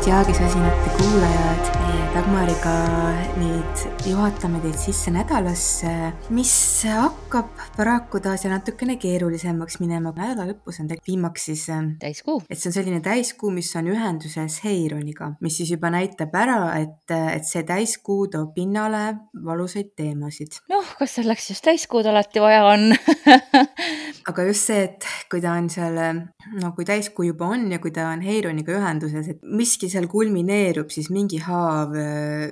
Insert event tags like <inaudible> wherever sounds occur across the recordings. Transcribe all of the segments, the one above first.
armsad jaagisosinate kuulajad, meie Dagmariga nüüd juhatame teid sisse nädalasse, mis hakkab paraku taas ja natukene keerulisemaks minema. nädala lõpus on tegelikult viimaks siis, täiskuu. et see on selline täiskuu, mis on ühenduses Heironiga, mis siis juba näitab ära, et, et see täiskuu toob pinnale valusaid teemasid. noh, kas selleks just täiskuud alati vaja on <laughs> aga just see, et kui ta on seal, no kui täiskuu juba on ja kui ta on Heironiga ühenduses, et miski seal kulmineerub, siis mingi haav,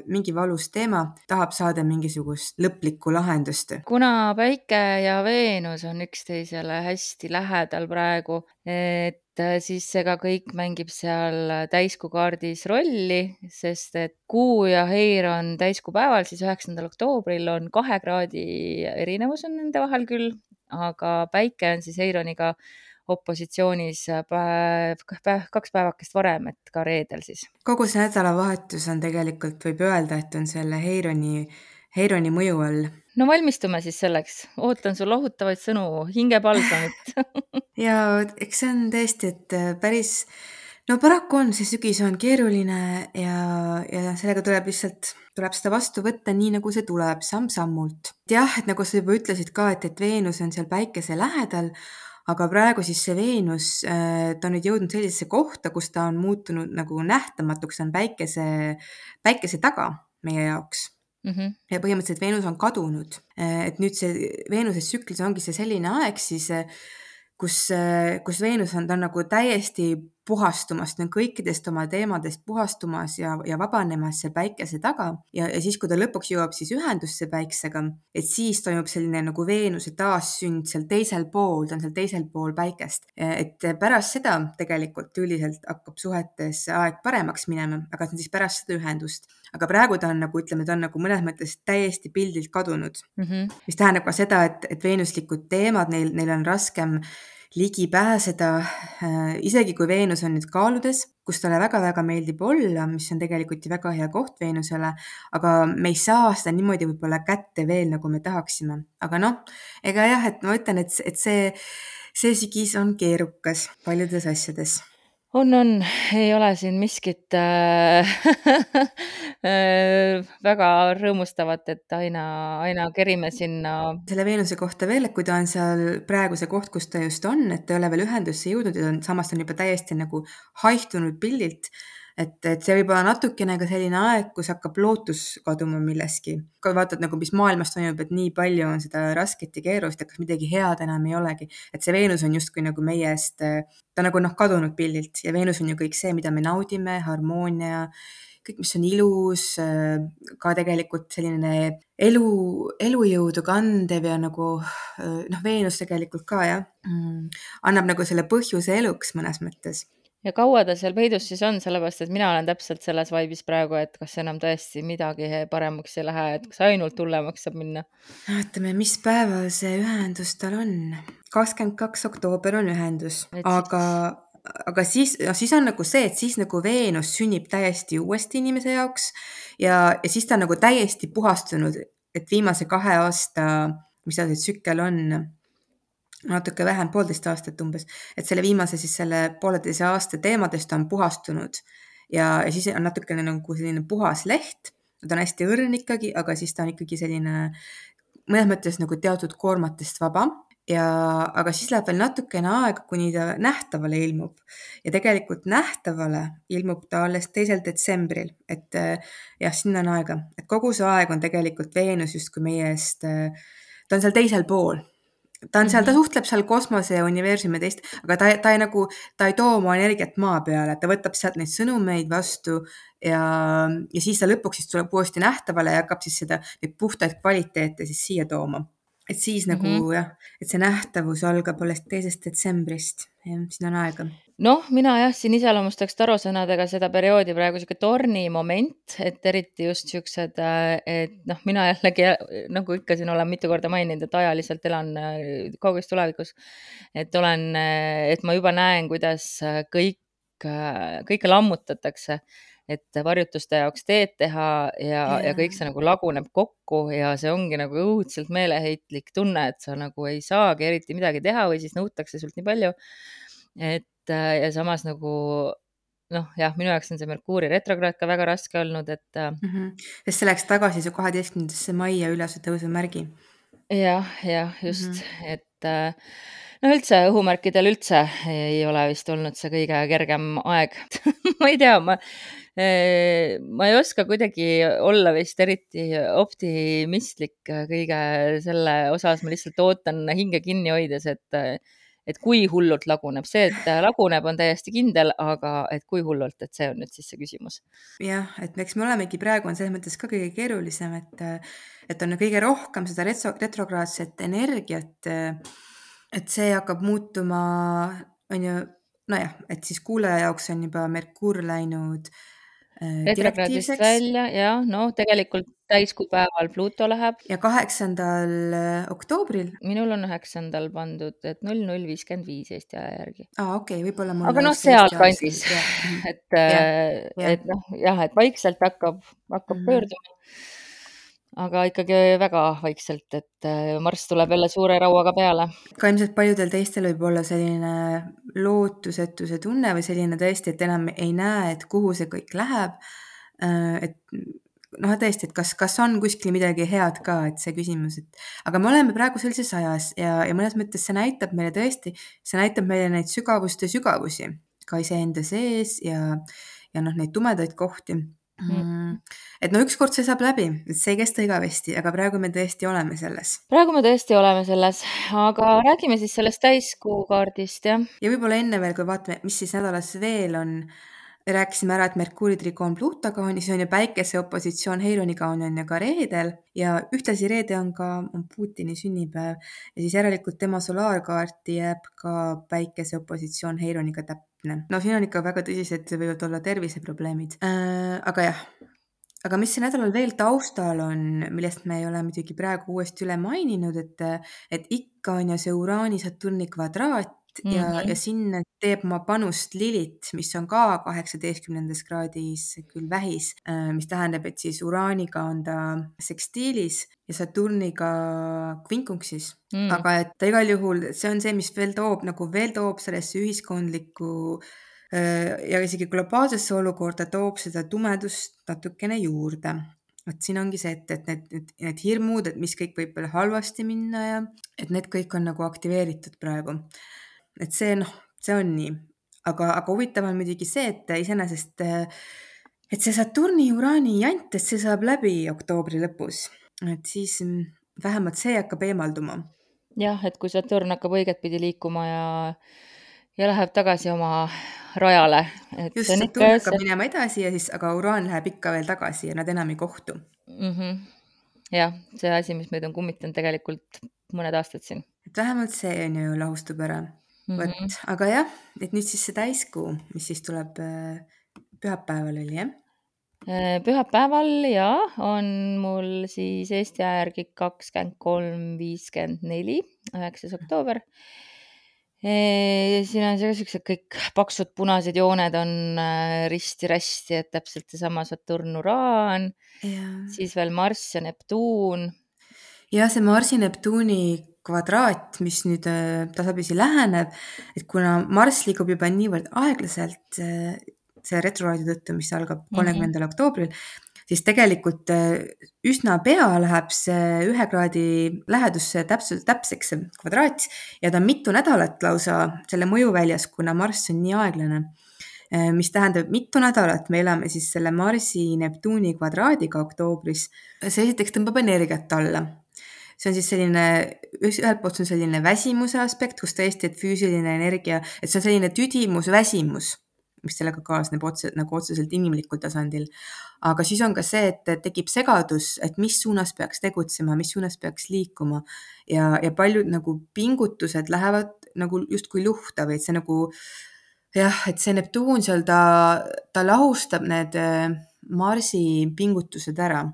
mingi valus teema tahab saada mingisugust lõplikku lahendust. kuna Päike ja Veenus on üksteisele hästi lähedal praegu, et siis ega kõik mängib seal täiskuu kaardis rolli, sest et Kuu ja Heir on täiskuu päeval, siis üheksandal oktoobril on kahe kraadi erinevus on nende vahel küll, aga Päike on siis Eironiga opositsioonis päev, päev, kaks päevakest varem, et ka reedel siis. kogu see nädalavahetus on tegelikult, võib öelda, et on selle Heironi, Heironi mõju all. No valmistume siis selleks, ootan su lohutavaid sõnu, hingepalsamit <laughs> <laughs> ja eks see on tõesti, et päris no paraku on, see sügis on keeruline ja, ja sellega tuleb lihtsalt, tuleb seda vastu võtta nii, nagu see tuleb, samm-sammult. jah, et nagu sa juba ütlesid ka, et, et Veenus on seal päikese lähedal, aga praegu siis see Veenus, äh, ta on nüüd jõudnud sellisesse kohta, kus ta on muutunud nagu nähtamatuks, ta on päikese, päikese taga meie jaoks mm. -hmm. ja põhimõtteliselt Veenus on kadunud, et nüüd see Veenuse tsüklis ongi see selline aeg siis, kus, kus Veenus on, ta on nagu täiesti puhastumas, ta on kõikidest oma teemadest puhastumas ja, ja vabanemas seal päikese taga ja, ja siis, kui ta lõpuks jõuab siis ühendusse päiksega, et siis toimub selline nagu Veenuse taassünd seal teisel pool, ta on seal teisel pool päikest. et pärast seda tegelikult üldiselt hakkab suhetes aeg paremaks minema, aga see on siis pärast seda ühendust. aga praegu ta on nagu, ütleme, ta on nagu mõnes mõttes täiesti pildilt kadunud mm. -hmm. mis tähendab ka seda, et, et veenuslikud teemad, neil, neil on raskem ligi pääseda, äh, isegi kui Veenus on nüüd kaaludes, kus talle väga-väga meeldib olla, mis on tegelikult ju väga hea koht Veenusele, aga me ei saa seda niimoodi võib-olla kätte veel, nagu me tahaksime. aga noh, ega jah, et ma ütlen, et, et see, see sügis on keerukas paljudes asjades on, on, ei ole siin miskit äh, <laughs> äh, väga rõõmustavat, et aina, aina kerime sinna. selle Veenuse kohta veel, et kui ta on seal praegu see koht, kus ta just on, et ta ei ole veel ühendusse jõudnud ja ta on, samas ta on juba täiesti nagu haihtunud pildilt et, et see võib olla natukene ka selline aeg, kus hakkab lootus kaduma milleski. kui vaatad nagu, mis maailmas toimub, et nii palju on seda rasket ja keerulist, et kas midagi head enam ei olegi, et see Veenus on justkui nagu meie eest, ta nagu noh, kadunud pildilt ja Veenus on ju kõik see, mida me naudime, harmoonia kõik, mis on ilus, ka tegelikult selline elu, elujõudu kandev ja nagu noh, Veenus tegelikult ka jah, mm, annab nagu selle põhjuse eluks mõnes mõttes ja kaua ta seal peidus siis on, sellepärast et mina olen täpselt selles vaibis praegu, et kas enam tõesti midagi paremaks ei lähe, et kas ainult hullemaks saab minna? vaatame, mis päeval see ühendus tal on. kakskümmend kaks oktoober on ühendus, aga, aga siis, siis on nagu see, et siis nagu Veenus sünnib täiesti uuesti inimese jaoks ja, ja siis ta on nagu täiesti puhastunud, et viimase kahe aasta, mis ta see tsükkel on natuke vähem, poolteist aastat umbes, et selle viimase siis selle pooleteise aasta teemadest on puhastunud. Ja, ja siis on natukene nagu selline puhas leht. ta on hästi õrn ikkagi, aga siis ta on ikkagi selline mõnes mõttes nagu teatud koormatest vaba. Ja, aga siis läheb veel natukene aega, kuni ta nähtavale ilmub. Ja tegelikult nähtavale ilmub ta alles teisel detsembril, et jah, sinna on aega, et kogu see aeg on tegelikult Veenus justkui meie eest, ta on seal teisel pool ta on seal, ta mhm. suhtleb seal kosmose ja universumi teist, aga ta, ta ei nagu, ta ei too oma energiat maa peale, ta võtab sealt neid sõnumeid vastu ja, ja siis ta lõpuks siis tuleb uuesti nähtavale ja hakkab siis seda, neid puhtaid kvaliteete siis siia tooma. Et siis mm -hmm. nagu jah, et see nähtavus algab alles teisest detsembrist, siin on aega noh, mina jah, siin iseloomustaks tarosõnadega seda perioodi praegu sihuke tornimoment, et eriti just siuksed, äh, et noh, mina jällegi nagu ikka siin olen mitu korda maininud, et ajaliselt elan äh, kauges tulevikus. et olen, äh, et ma juba näen, kuidas kõik, kõike lammutatakse, et varjutuste jaoks teed teha ja yeah., ja kõik see nagu laguneb kokku ja see ongi nagu õudselt meeleheitlik tunne, et sa nagu ei saagi eriti midagi teha või siis nõutakse sult nii palju et äh, ja samas nagu noh, jah, minu jaoks on see Merkuuri retrokraad ka väga raske olnud, et mm. -hmm. sest see läks tagasi su kaheteistkümnendasse majja ülese tõusumärgi. jah, jah, just mm, -hmm. et no üldse õhumärkidel üldse ei ole vist olnud see kõige kergem aeg <laughs> ma ei tea, ma ma ei oska kuidagi olla vist eriti optimistlik kõige selle osas, ma lihtsalt ootan hinge kinni hoides, et et kui hullult laguneb, see, et laguneb, on täiesti kindel, aga et kui hullult, et see on nüüd siis see küsimus. jah, et eks me olemegi praegu on selles mõttes ka kõige keerulisem, et, et on kõige rohkem seda retro, retrokraadset energiat. Et see hakkab muutuma, on ju, nojah, et siis kuulaja jaoks on juba Merkuur läinud äh, retrokraadist välja ja noh, tegelikult täiskuupäeval Pluto läheb. ja kaheksandal äh, oktoobril. minul on üheksandal pandud, et null null viiskümmend viis Eesti aja järgi. aa, okei okay,, võib-olla mul. aga noh, sealkandis, <laughs> et, äh, et noh, jah, et vaikselt hakkab, hakkab mm -hmm. pöörduma aga ikkagi väga vaikselt, et äh, Marss tuleb jälle suure rauaga peale. ka ilmselt paljudel teistel võib olla selline lootusetuse tunne või selline tõesti, et enam ei näe, et kuhu see kõik läheb. et noh, tõesti, et kas, kas on kuskil midagi head ka, et see küsimus, et aga me oleme praegu sellises ajas ja, ja mõnes mõttes see näitab meile tõesti, see näitab meile neid sügavuste sügavusi ka iseenda sees ja, ja noh, neid tumedaid kohti mm.. et no ükskord see saab läbi, see ei kesta igavesti, aga praegu me tõesti oleme selles. praegu me tõesti oleme selles, aga räägime siis sellest täiskuu kaardist, jah. ja võib-olla enne veel, kui vaatame, mis siis nädalas veel on rääkisime ära, et Merkuuri trikoon Pluutoga on, siis on ju päikese opositsioon Heironiga on, on ju ka reedel. Ja ühtlasi reede on ka on Putini sünnipäev. Ja siis järelikult tema solaarkaarti jääb ka päikese opositsioon Heironiga täpne. no siin on ikka väga tõsised, võivad olla terviseprobleemid äh,. aga jah, aga mis nädalal veel taustal on, millest me ei ole muidugi praegu uuesti üle maininud, et, et ikka on ju see Uraani-Saturni kvadraat mm -hmm. ja, ja sinna teeb oma panust Lilith, mis on ka kaheksateistkümnendas kraadis küll vähis, äh, mis tähendab, et siis Uraaniga on ta sekstiilis ja Saturniga kvinkunksis mm.. aga et ta igal juhul, see on see, mis veel toob nagu veel toob sellesse ühiskondlikku äh, ja isegi globaalsesse olukorda toob seda tumedust natukene juurde. Vot siin ongi see, et, et need, need, need hirmud, et mis kõik võib veel halvasti minna ja et need kõik on nagu aktiveeritud praegu et see noh, see on nii, aga, aga huvitav on muidugi see, et iseenesest, et see Saturni Uraani jant, et see saab läbi oktoobri lõpus, et siis mm, vähemalt see hakkab eemalduma. jah, et kui Saturn hakkab õigetpidi liikuma ja, ja läheb tagasi oma rajale. just, Saturn hakkab see... minema edasi ja siis, aga Uraan läheb ikka veel tagasi ja nad enam ei kohtu mm. -hmm. jah, see asi, mis meid on kummitanud tegelikult mõned aastad siin. et vähemalt see on ju lahustub ära mm, -hmm. aga jah, et nüüd siis see täiskuu, mis siis tuleb äh, pühapäeval oli jah? Äh, pühapäeval ja on mul siis Eesti aja järgi kakskümmend kolm, viiskümmend neli, üheksas oktoober. Äh, siin on siuksed kõik paksud punased jooned on risti-rästi, et täpselt seesama Saturn, Uraan, siis veel Marss ja Neptuun. jah, see Marsi, Neptuuni kvadraat, mis nüüd äh, tasapisi läheneb, et kuna Marss liigub juba niivõrd aeglaselt äh, see retroaadi tõttu, mis algab mhm. kolmekümnendal mm -hmm. oktoobril, siis tegelikult äh, üsna pea läheb see ühe kraadi lähedusse täpselt täpseks see kvadraat ja ta on mitu nädalat lausa selle mõjuväljas, kuna Marss on nii aeglane mis tähendab, mitu nädalat me elame siis selle Marsi Neptuuni kvadraadiga oktoobris. see esiteks tõmbab energiat alla see on siis selline, ühelt poolt see on selline väsimuse aspekt, kus tõesti, et füüsiline energia, et see on selline tüdimus, väsimus, mis sellega kaasneb otse, nagu otseselt inimlikul tasandil. aga siis on ka see, et tekib segadus, et mis suunas peaks tegutsema, mis suunas peaks liikuma ja, ja paljud nagu pingutused lähevad nagu justkui luhta või et see nagu jah, et see Neptuun seal ta, ta lahustab need äh, Marsi pingutused ära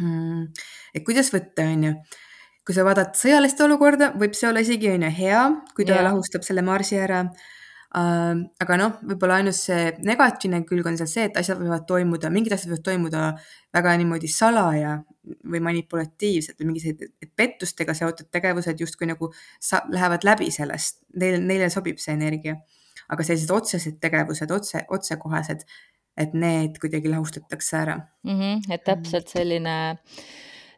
mm,. et kuidas võtta, on ju kui sa vaatad sõjalist olukorda, võib see olla isegi on ju hea, kui ta yeah. lahustab selle marsi ära äh,. aga noh, võib-olla ainus see negatiivne külg on seal see, et asjad võivad toimuda, mingid asjad võivad toimuda väga niimoodi salaja või manipulatiivselt või mingisugused pettustega seotud tegevused justkui nagu sa, lähevad läbi sellest, neile, neile sobib see energia. aga sellised otsesed tegevused, otse, otsekohesed, et need kuidagi lahustatakse ära mm. -hmm, et täpselt selline äh,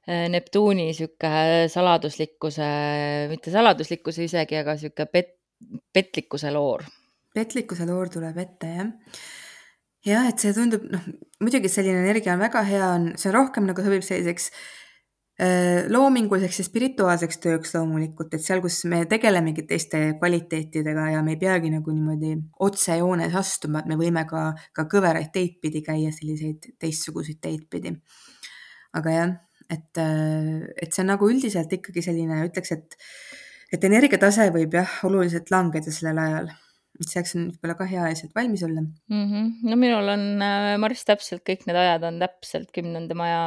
Neptuuni sihuke saladuslikkuse, mitte saladuslikkuse isegi, aga sihuke pet-, petlikkuse loor. petlikkuse loor tuleb ette, jah jah, et see tundub, noh, muidugi selline energia on väga hea, on, see on rohkem nagu sobib selliseks äh, loominguliseks ja spirituaalseks tööks loomulikult, et seal, kus me tegelemegi teiste kvaliteetidega ja me ei peagi nagu niimoodi otsejoones astuma, et me võime ka, ka kõveraid teid pidi käia, selliseid teistsuguseid teid pidi. aga jah, et, äh, et see on nagu üldiselt ikkagi selline, ütleks, et, et energiatase võib jah, oluliselt langeda sellel ajal selleks on võib-olla ka hea lihtsalt valmis olla mm. -hmm. no minul on äh, Marss täpselt kõik need ajad on täpselt kümnenda maja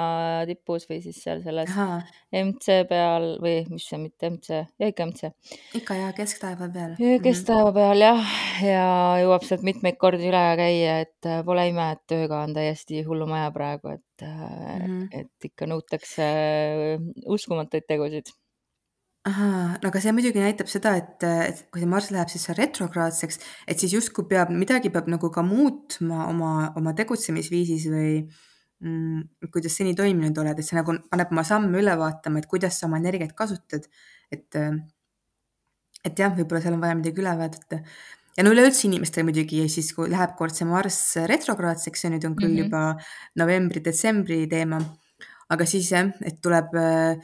tipus või siis seal selles Aha. MC peal või mis see, mitte MC, ja ikka MC. ikka ja kesktaeva peal. kesktaeva peal jah, ja jõuab sealt mitmeid kordi üle käia, et äh, pole ime, et tööga on täiesti hullumaja praegu, et mm, -hmm. et ikka nõutakse uskumatuid tegusid ahaa, no aga see muidugi näitab seda, et, et kui see Marss läheb siis retrograadseks, et siis justkui peab, midagi peab nagu ka muutma oma, oma tegutsemisviisis või mm, kuidas seni toiminud oled, et see nagu paneb oma samme üle vaatama, et kuidas sa oma energiat kasutad. et, et jah, võib-olla seal on vaja midagi üle vaadata. ja no üleüldse inimestel muidugi siis, kui läheb kord see Marss retrograadseks, see nüüd on küll mm -hmm. juba novembri-detsembri teema, aga siis jah, et tuleb äh,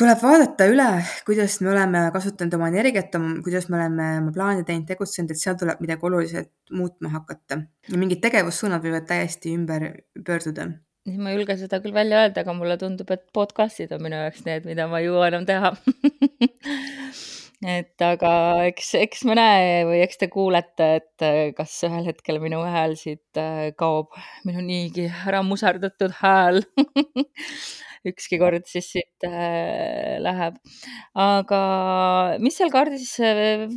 tuleb vaadata üle, kuidas me oleme kasutanud oma energiat, kuidas me oleme oma plaane teinud, tegutsenud, et seal tuleb midagi oluliselt muutma hakata. Ja mingid tegevussuunad võivad täiesti ümber pöörduda. ma ei julge seda küll välja öelda, aga mulle tundub, et podcast'id on minu jaoks need, mida ma ei jõua enam teha. <laughs> Et aga eks, eks me näe või eks te kuulete, et kas ühel hetkel minu hääl siit äh, kaob, minu niigi ära muserdatud hääl <laughs> ükski kord siis siit äh, läheb. aga mis seal kaardis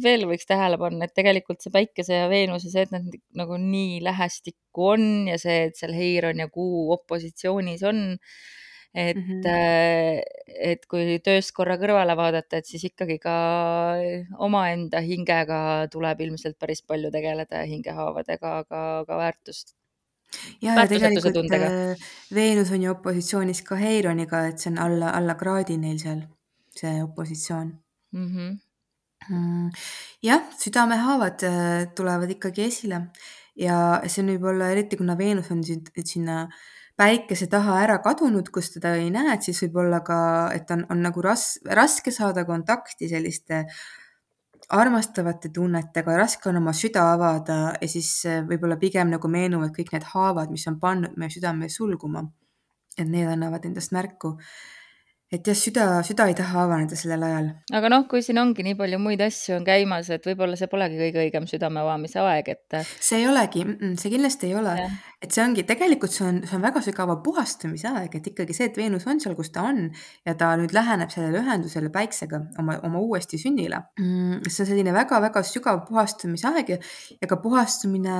veel võiks tähele panna, et tegelikult see Päikese ja Veenuse, see, et nad nagu nii lähestikku on ja see, et seal Heiron ja Kuu opositsioonis on, et mm, -hmm. et kui tööst korra kõrvale vaadata, et siis ikkagi ka omaenda hingega tuleb ilmselt päris palju tegeleda ja hingehaavadega, aga ka väärtust ja, ja tegelikult äh, Veenus on ju opositsioonis ka Heironiga, et see on alla, alla kraadi neil seal, see opositsioon mm. -hmm. Mm, jah, südamehaavad äh, tulevad ikkagi esile ja see on võib-olla eriti, kuna Veenus on sinna päikese taha ära kadunud, kus teda ei näe, et siis võib-olla ka, et on, on nagu ras-, raske saada kontakti selliste äh, armastavate tunnetega, raske on oma süda avada ja siis äh, võib-olla pigem nagu meenuvad kõik need haavad, mis on pannud meie südame sulguma. et need annavad endast märku et jah, süda, süda ei taha avaneda sellel ajal. aga noh, kui siin ongi nii palju muid asju on käimas, et võib-olla see polegi kõige õigem südame avamise aeg, et. see ei olegi, see kindlasti ei ole, et see ongi, tegelikult see on, see on väga sügava puhastumise aeg, et ikkagi see, et Veenus on seal, kus ta on ja ta nüüd läheneb sellele ühendusele päiksega oma, oma uuesti sünnile mm,. see on selline väga-väga sügav puhastumise aeg ja, ja ka puhastumine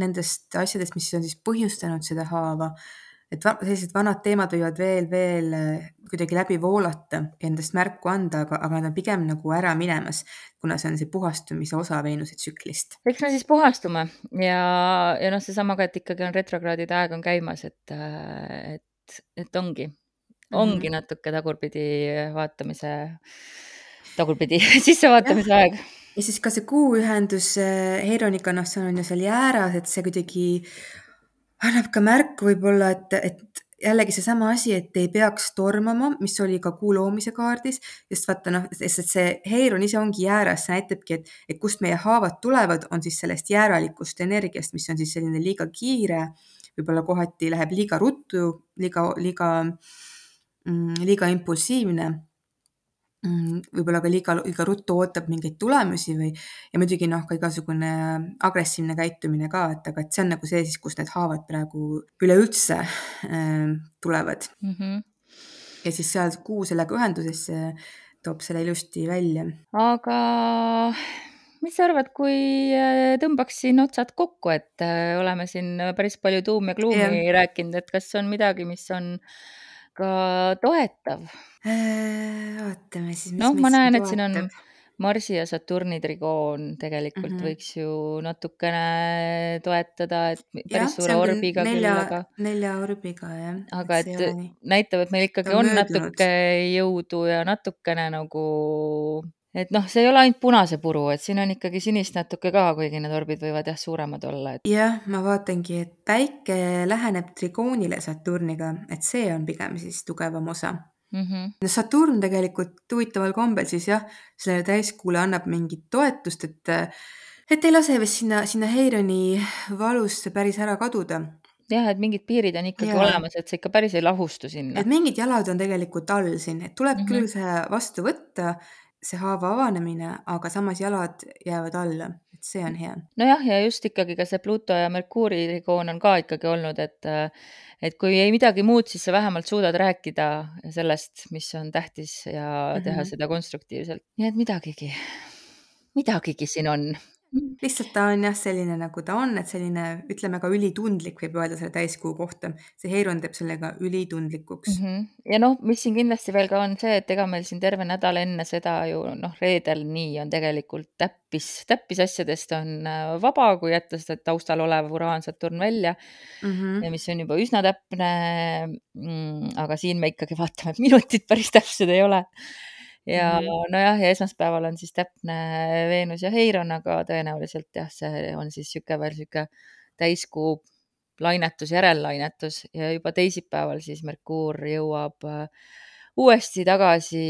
nendest asjadest, mis on siis põhjustanud seda haava et sellised vanad teemad võivad veel, veel äh, kuidagi läbi voolata ja endast märku anda, aga, aga nad on pigem nagu ära minemas, kuna see on see puhastumise osa Veenuse tsüklist. eks me siis puhastume ja, ja noh, seesama ka, et ikkagi on retrokraadide aeg on käimas, et, äh, et, et ongi, ongi mm -hmm. natuke tagurpidi vaatamise, tagurpidi <laughs> sissevaatamise aeg ja siis ka see kuuühendus äh, Heironiga, noh, see on ju seal jääras, et see kuidagi annab ka märku võib-olla, et, et jällegi seesama asi, et ei peaks tormama, mis oli ka kuu loomise kaardis, sest vaata noh, sest see Heiron ise ongi jääras, see näitabki, et, et kust meie haavad tulevad, on siis sellest jääralikust energiast, mis on siis selline liiga kiire, võib-olla kohati läheb liiga ruttu, liiga, liiga, mm, liiga impulsiivne võib-olla ka liiga, liiga ruttu ootab mingeid tulemusi või ja muidugi noh, ka igasugune agressiivne käitumine ka, et aga et see on nagu see siis, kus need haavad praegu üleüldse äh, tulevad mm. -hmm. ja siis seal kuu sellega ühendusesse toob selle ilusti välja. aga mis sa arvad, kui äh, tõmbaks siin otsad kokku, et äh, oleme siin päris palju tuum ja kluumi yeah. rääkinud, et kas on midagi, mis on äh, ka toetav. Äh, vaatame siis, mis noh, ma näen, et siin on Marsi ja Saturni trigoon tegelikult Mhm. võiks ju natukene toetada, et päris see suure orbiga küll, nelja, aga nelja orbiga jah, aga et et näitab, et meil ikkagi on on möödunud. natuke jõudu ja natukene nagu, et noh, see ei ole ainult punase puru, et siin on ikkagi sinist natuke ka, kuigi need orbid võivad jah, suuremad olla, et jah, ma vaatangi, et Päike läheneb trigoonile Saturniga, et see on pigem siis tugevam osa. mhm, no Saturn tegelikult huvitaval kombel siis jah, sellele täiskuule annab mingit toetust, et et ei lase vist sinna, sinna Heironi valusse päris ära kaduda. jah, et mingid piirid on ikkagi Jaa. olemas, et see ikka päris ei lahustu sinna. et mingid jalad on tegelikult all siin, et tuleb Mhm. küll see vastu võtta, see haava avanemine, aga samas jalad jäävad alla, et see on hea. nojah, ja just ikkagi ka see Pluto ja Merkuuri trigoon on ka ikkagi olnud, et et kui ei midagi muud, siis sa vähemalt suudad rääkida sellest, mis on tähtis ja teha Mhm. seda konstruktiivselt. nii et midagigi, midagigi siin on. Lihtsalt ta on jah, selline nagu ta on, et selline, ütleme ka ülitundlik võib öelda selle täiskuu kohta. see Heiron teeb selle ka ülitundlikuks. Mhm. ja noh, mis siin kindlasti veel ka on see, et ega meil siin terve nädal enne seda ju noh, reedel nii on tegelikult täppis, täppisasjadest on äh, vaba, kui jätta seda taustal olev Uraan, Saturn välja Mhm. ja mis on juba üsna täpne mm,. aga siin me ikkagi vaatame, et minutid päris täpsed ei ole. Ja Mhm. nojah, ja esmaspäeval on siis täpne Veenus ja Heiron, aga tõenäoliselt jah, see on siis niisugune veel niisugune täiskuu lainetus, järellainetus ja juba teisipäeval siis Merkuur jõuab äh, uuesti tagasi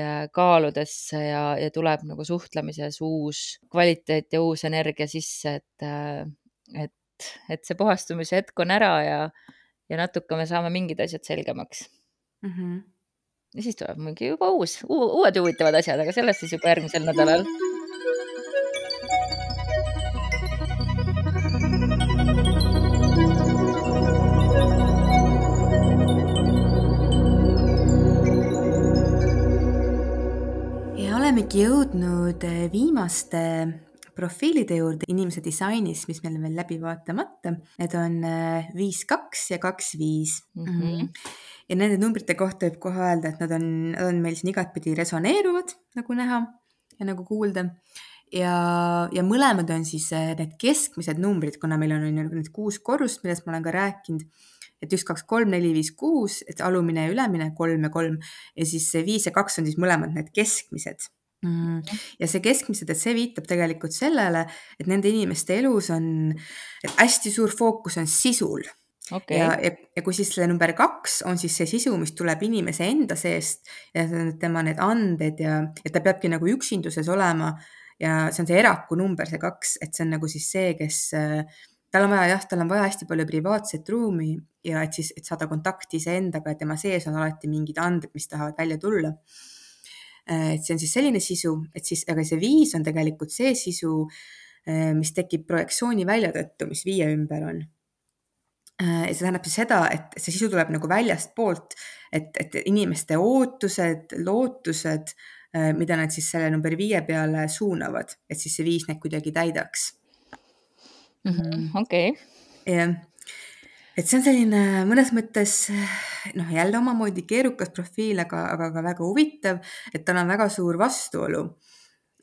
äh, kaaludesse ja, ja tuleb nagu suhtlemises uus kvaliteet ja uus energia sisse, et, äh, et, et see puhastumise hetk on ära ja, ja natuke me saame mingid asjad selgemaks. Mhm. Ja siis tuleb mingi juba uus, uued huvitavad asjad, aga sellest siis juba järgmisel nädalal. ja olemegi jõudnud eh, viimaste profiilide juurde inimese disainis, mis meil on veel läbi vaatamata. Need on eh, viis, kaks ja kaks, viis. Ja nende numbrite kohta võib kohe öelda, et nad on, nad on meil siin igatpidi resoneeruvad, nagu näha ja nagu kuulda. ja, ja mõlemad on siis eh, need keskmised numbrid, kuna meil on, on ju need kuus korrust, millest ma olen ka rääkinud et üks, kaks, kolm, neli, viis, kuus, et alumine ja ülemine kolm ja kolm. Ja siis viis ja kaks on siis mõlemad need keskmised. Mm.. ja see keskmised, et see viitab tegelikult sellele, et nende inimeste elus on, hästi suur fookus on sisul okei ja, okay. ja, ja kui siis selle number kaks on siis see sisu, mis tuleb inimese enda seest ja see on tema need anded ja, ja ta peabki nagu üksinduses olema ja see on see eraku number, see kaks, et see on nagu siis see, kes äh, tal on vaja jah, tal on vaja hästi palju privaatset ruumi ja et siis, et saada kontakti iseendaga ja tema sees on alati mingid anded, mis tahavad välja tulla. et see on siis selline sisu, et siis, aga see viis on tegelikult see sisu, mis tekib projektsiooni välja tõttu, mis viie ümber on. Ja see tähendab siis seda, et see sisu tuleb nagu väljastpoolt, et, et inimeste ootused, lootused, mida nad siis selle number viie peale suunavad, et siis see viis neid kuidagi täidaks Mhm, okei. jah, et see on selline mõnes mõttes noh, jälle omamoodi keerukas profiil, aga, aga ka väga huvitav, et tal on väga suur vastuolu.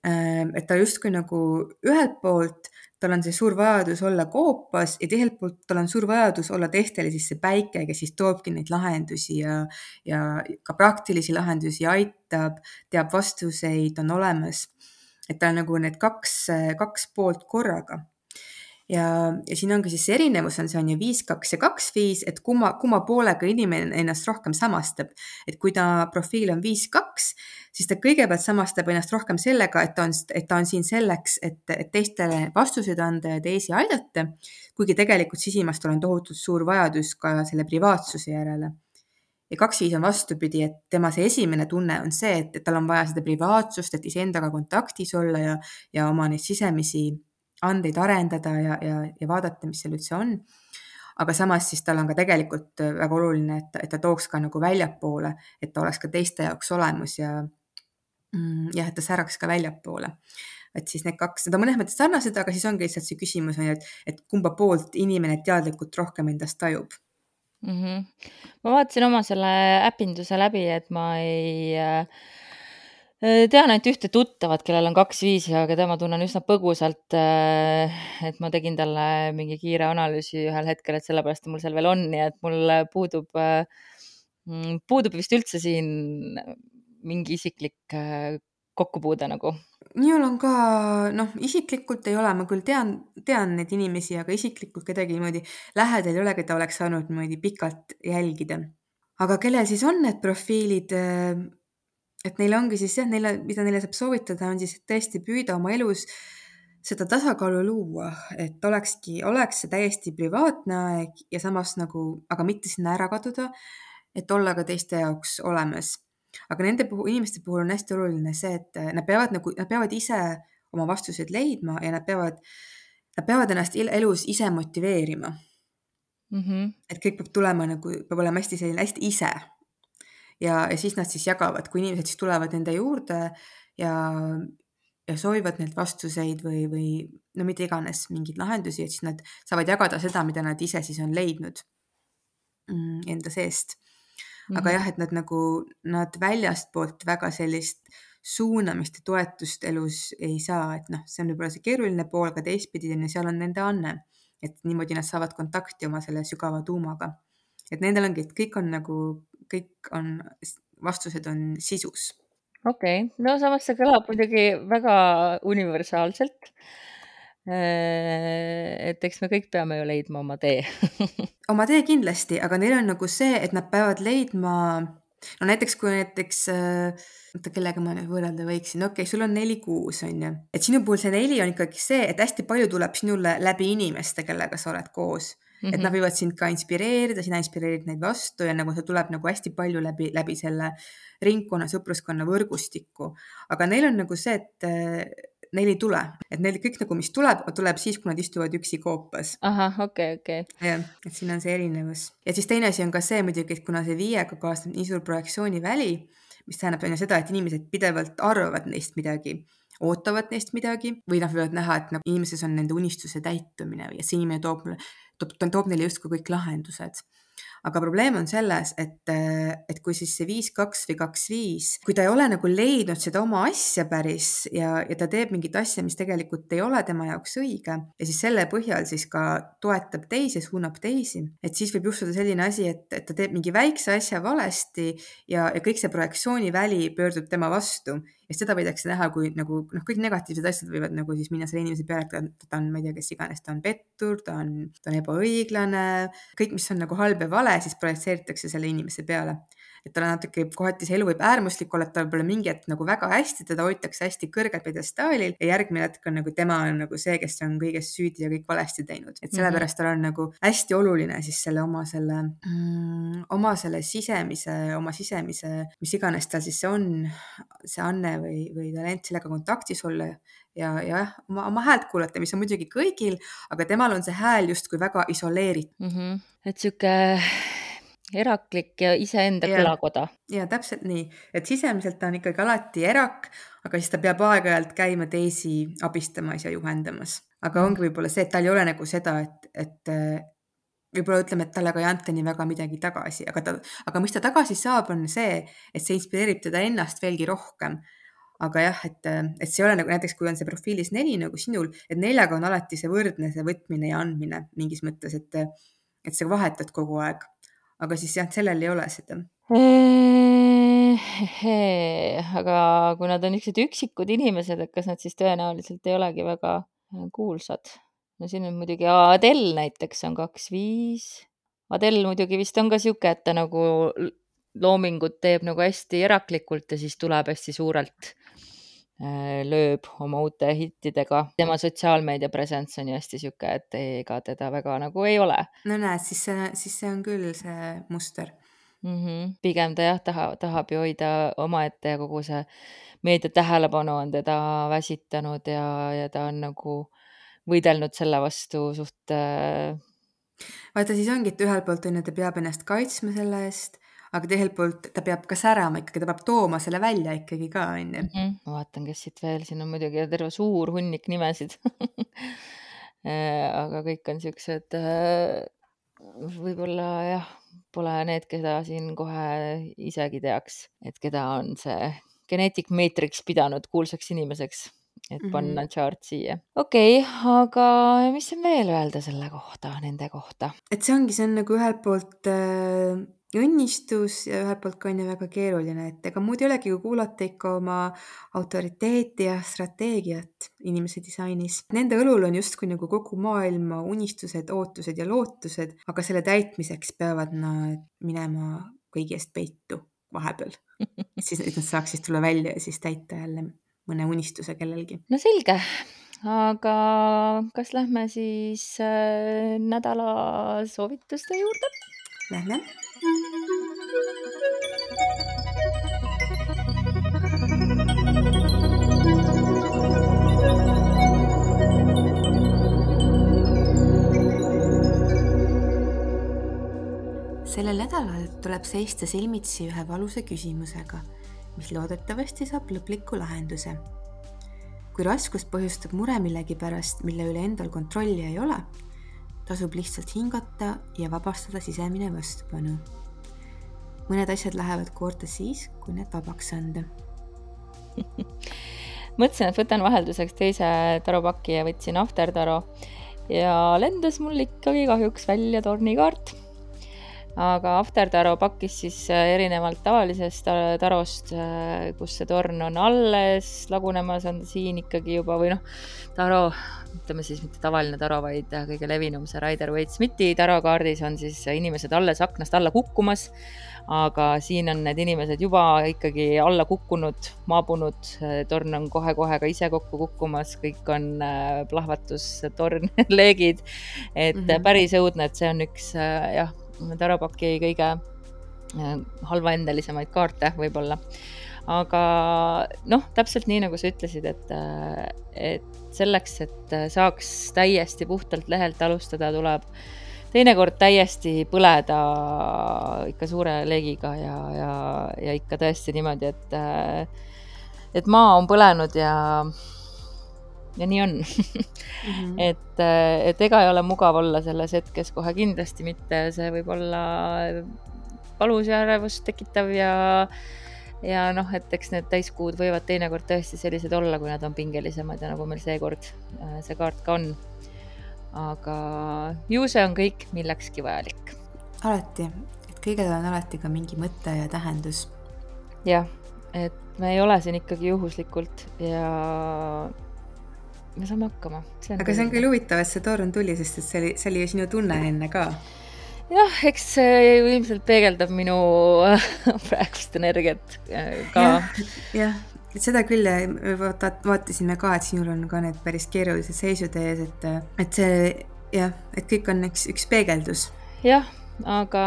et ta justkui nagu ühelt poolt tal on see suur vajadus olla koopas ja teiselt poolt tal on suur vajadus olla teistele siis see päike, kes siis toobki neid lahendusi ja, ja ka praktilisi lahendusi aitab, teab vastuseid, on olemas. et tal on nagu need kaks, kaks poolt korraga ja, ja siin ongi siis see erinevus on, see on ju viis, kaks ja kaks, viis, et kumma, kumma poolega inimene ennast rohkem samastab. et kui ta profiil on viis, kaks, siis ta kõigepealt samastab ennast rohkem sellega, et ta on, et ta on siin selleks, et, et teistele vastuseid anda ja teisi aidata. kuigi tegelikult sisimas tal on tohutult suur vajadus ka selle privaatsuse järele ja kaks viis on vastupidi, et tema see esimene tunne on see, et, et tal on vaja seda privaatsust, et iseendaga kontaktis olla ja, ja oma neid sisemisi andeid arendada ja, ja, ja vaadata, mis seal üldse on. aga samas siis tal on ka tegelikult väga oluline, et, et ta tooks ka nagu väljapoole, et ta oleks ka teiste jaoks olemas ja mm, jah, et ta säraks ka väljapoole. et siis need kaks, need on mõnes mõttes sarnased, aga siis ongi lihtsalt see küsimus on ju, et, et kumba poolt inimene teadlikult rohkem endast tajub mm. -hmm. ma vaatasin oma selle äpinduse läbi, et ma ei äh, tean ainult ühte tuttavat, kellel on kaks viisi, aga tema tunnen üsna põgusalt. et ma tegin talle mingi kiire analüüsi ühel hetkel, et sellepärast mul seal veel on, nii et mul puudub, mm, puudub vist üldse siin mingi isiklik kokkupuude nagu. minul on ka, noh, isiklikult ei ole, ma küll tean, tean neid inimesi, aga isiklikult kedagi niimoodi lähedal ei ole, keda oleks saanud niimoodi pikalt jälgida. aga kellel siis on need profiilid et neil ongi siis jah, neile, mida neile saab soovitada, on siis tõesti püüda oma elus seda tasakaalu luua, et olekski, oleks see täiesti privaatne aeg ja samas nagu, aga mitte sinna ära kaduda, et olla ka teiste jaoks olemas. aga nende puhul, inimeste puhul on hästi oluline see, et nad peavad nagu, nad peavad ise oma vastuseid leidma ja nad peavad, nad peavad ennast elus ise motiveerima mm. -hmm. et kõik peab tulema nagu, peab olema hästi selline hästi ise ja, ja siis nad siis jagavad, kui inimesed siis tulevad nende juurde ja, ja soovivad neilt vastuseid või, või no mida iganes, mingeid lahendusi, et siis nad saavad jagada seda, mida nad ise siis on leidnud mm, enda seest. aga mm -hmm. jah, et nad nagu, nad väljastpoolt väga sellist suunamist ja toetust elus ei saa, et noh, see on võib-olla see keeruline pool, aga teistpidi on ju, seal on nende anne, et niimoodi nad saavad kontakti oma selle sügava tuumaga. et nendel ongi, et kõik on nagu kõik on, vastused on sisus. okei okay., no samas see kõlab muidugi väga universaalselt. Äh, et eks me kõik peame ju leidma oma tee <laughs> oma tee kindlasti, aga neil on nagu see, et nad peavad leidma, no näiteks kui näiteks äh, oota, kellega ma nüüd võrrelda võiksin, okei okay,, sul on neli kuus, on ju, et sinu puhul see neli on ikkagi see, et hästi palju tuleb sinule läbi inimeste, kellega sa oled koos Mm -hmm. et nad võivad sind ka inspireerida, sina inspireerid neid vastu ja nagu see tuleb nagu hästi palju läbi, läbi selle ringkonna, sõpruskonna võrgustiku. aga neil on nagu see, et äh, neil ei tule, et neil kõik nagu, mis tuleb, tuleb siis, kui nad istuvad üksi koopas. ahah, okei okay,, okei okay.. jah, et siin on see erinevus. ja siis teine asi on ka see muidugi, et kuna see viiega kaasneb nii suur projektsiooniväli, mis tähendab on ju seda, et inimesed pidevalt arvavad neist midagi ootavad neist midagi või nad võivad näha, et nagu inimeses on nende unistuse täitumine või et see inimene toob mulle toob, toob neile justkui kõik lahendused. Aga probleem on selles, et, et kui siis see viis, kaks või kaks, viis, kui ta ei ole nagu leidnud seda oma asja päris ja, ja ta teeb mingit asja, mis tegelikult ei ole tema jaoks õige ja siis selle põhjal siis ka toetab teisi, suunab teisi, et siis võib juhtuda selline asi, et, et ta teeb mingi väikse asja valesti ja, ja kõik see projektsiooniväli pöördub tema vastu ja seda võidakse näha kui nagu noh, kõik negatiivsed asjad võivad nagu siis minna selle inimese peale, et ta, on, ma ei tea, kes iganes, ta on pettur, ta on, ta on ebaõiglane, kõik, mis on nagu halb ja vale, siis projitseeritakse selle inimese peale et tal natuke kohati see elu võib äärmuslik olla, et tal pole mingi hetk nagu väga hästi, teda hoitakse hästi kõrgel pjedestaalil ja järgmine hetk on nagu tema on nagu see, kes on kõiges süüdi ja kõik valesti teinud, et sellepärast tal on nagu hästi oluline siis selle oma selle mm,, oma selle sisemise, oma sisemise, mis iganes tal siis see on, see anne või, või talent, sellega kontaktis olla ja, ja oma, oma häält kuulata, mis on muidugi kõigil, aga temal on see hääl justkui väga isoleeritud mm. -hmm. et sihuke eraklik ja iseenda ja, kõlakoda. ja täpselt nii, et sisemiselt ta on ikkagi alati erak, aga siis ta peab aeg-ajalt käima teisi abistamas ja juhendamas, aga ongi võib-olla see, et tal ei ole nagu seda, et, et võib-olla ütleme, et talle ka ei anta nii väga midagi tagasi, aga ta, aga mis ta tagasi saab, on see, et see inspireerib teda ennast veelgi rohkem. aga jah, et, et see ei ole nagu näiteks, kui on see profiilis neli nagu sinul, et neljaga on alati see võrdne, see võtmine ja andmine mingis mõttes, et, et sa vahetad kogu aeg aga siis jah, sellel ei ole seda. aga kui nad on niisugused üksikud inimesed, et kas nad siis tõenäoliselt ei olegi väga äh, kuulsad? no siin on muidugi Adele näiteks on kaks viis. Adele muidugi vist on ka niisugune, et ta nagu loomingut teeb nagu hästi eraklikult ja siis tuleb hästi suurelt lööb oma uute hittidega. tema sotsiaalmeedia presence on ju hästi sihuke, et ega teda väga nagu ei ole. no näed, siis see, siis see on küll see muster mm. -hmm. pigem ta jah, tahab, tahab ju hoida omaette ja kogu see meedia tähelepanu on teda väsitanud ja, ja ta on nagu võidelnud selle vastu suht äh.... vaata, siis ongi, et ühelt poolt on ju, ta peab ennast kaitsma selle eest aga teiselt poolt ta peab ka särama ikkagi, ta peab tooma selle välja ikkagi ka, onju. Mhm. ma vaatan, kes siit veel, siin on muidugi terve suur hunnik nimesid <laughs> äh, aga kõik on siuksed, äh, võib-olla jah, pole need, keda siin kohe isegi teaks, et keda on see Genetic Matrix pidanud kuulsaks inimeseks, et Mhm. panna chart siia. okei okay,, aga mis on veel öelda selle kohta, nende kohta? et see ongi, see on nagu ühelt poolt äh, õnnistus ja ühelt poolt ka on ju väga keeruline, et ega muud ei olegi, kui kuulata ikka oma autoriteeti ja strateegiat inimese disainis. Nende õlul on justkui nagu kogu maailma unistused, ootused ja lootused, aga selle täitmiseks peavad nad minema kõigi eest peitu vahepeal. siis, et nad saaks siis tulla välja ja siis täita jälle mõne unistuse kellelgi. no selge, aga kas lähme siis äh, nädala soovituste juurde? Lähme. Sellel nädalal tuleb seista silmitsi ühe valusa küsimusega, mis loodetavasti saab lõpliku lahenduse. kui raskust põhjustab mure millegi pärast, mille üle endal kontrolli ei ole, tasub lihtsalt hingata ja vabastada sisemine vastupanu. mõned asjad lähevad korda siis, kui need vabaks anda <laughs> mõtlesin, et võtan vahelduseks teise taropaki ja võtsin After-taro ja lendas mul ikkagi kahjuks välja tornikaart aga After-taro pakkis siis äh, erinevalt tavalisest tarost, äh, kus see torn on alles lagunemas, on siin ikkagi juba või noh, taro, ütleme siis mitte tavaline taro, vaid äh, kõige levinum see Rider Waite Smithi tarokaardis on siis inimesed alles aknast alla kukkumas. aga siin on need inimesed juba ikkagi alla kukkunud, maabunud, torn on kohe-kohe ka ise kokku kukkumas, kõik on plahvatustorn <laughs> leegid. et mm -hmm. päris õudne, et see on üks jah Tarapaki kõige äh, halvaendelisemaid kaarte võib-olla. aga noh, täpselt nii, nagu sa ütlesid, et, äh, et selleks, et saaks täiesti puhtalt lehelt alustada, tuleb teinekord täiesti põleda ikka suure leegiga ja, ja, ja ikka tõesti niimoodi, et, äh, et maa on põlenud ja ja nii on mm. -hmm. <laughs> et, äh, et ega ei ole mugav olla selles hetkes kohe kindlasti mitte, see võib olla valus ja ärevust tekitav ja, ja noh, et eks need täiskuud võivad teinekord tõesti sellised olla, kui nad on pingelisemad ja nagu meil seekord äh, see kaart ka on. aga ju see on kõik millekski vajalik. alati, et kõigel on alati ka mingi mõte ja tähendus. jah, et me ei ole siin ikkagi juhuslikult ja me saame hakkama. aga see on küll huvitav, et see torn tuli, sest et see oli, see oli ju sinu tunne enne ka. jah, eks see ilmselt peegeldab minu <laughs> praegust energiat äh, ka ja,. jah, seda küll vaata, vaatasime ka, et sinul on ka need päris keerulised seisud ees, et, et see jah, et kõik on üks, üks peegeldus. jah, aga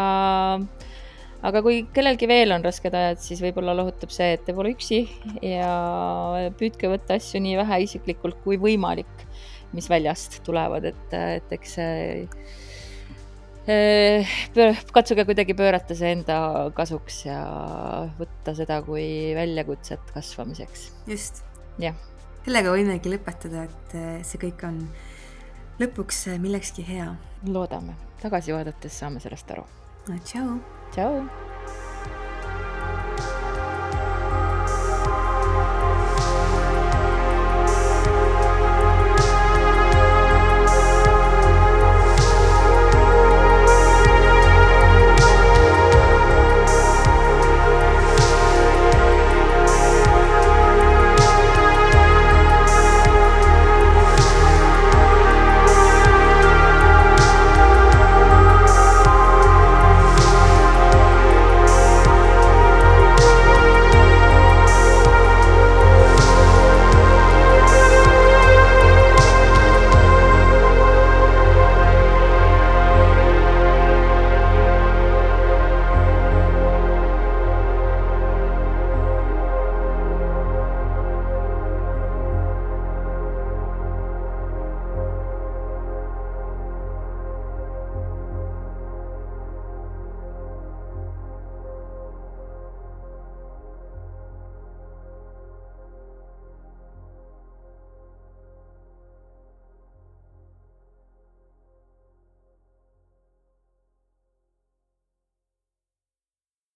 aga kui kellelgi veel on rasked ajad, siis võib-olla lohutab see, et te pole üksi ja püüdke võtta asju nii vähe isiklikult kui võimalik, mis väljast tulevad, et, et eks see katsuge kuidagi pöörata see enda kasuks ja võtta seda kui väljakutset kasvamiseks. just. jah. sellega võimegi lõpetada, et see kõik on lõpuks millekski hea. loodame, tagasi vaadates saame sellest aru no,. tšau. Ciao.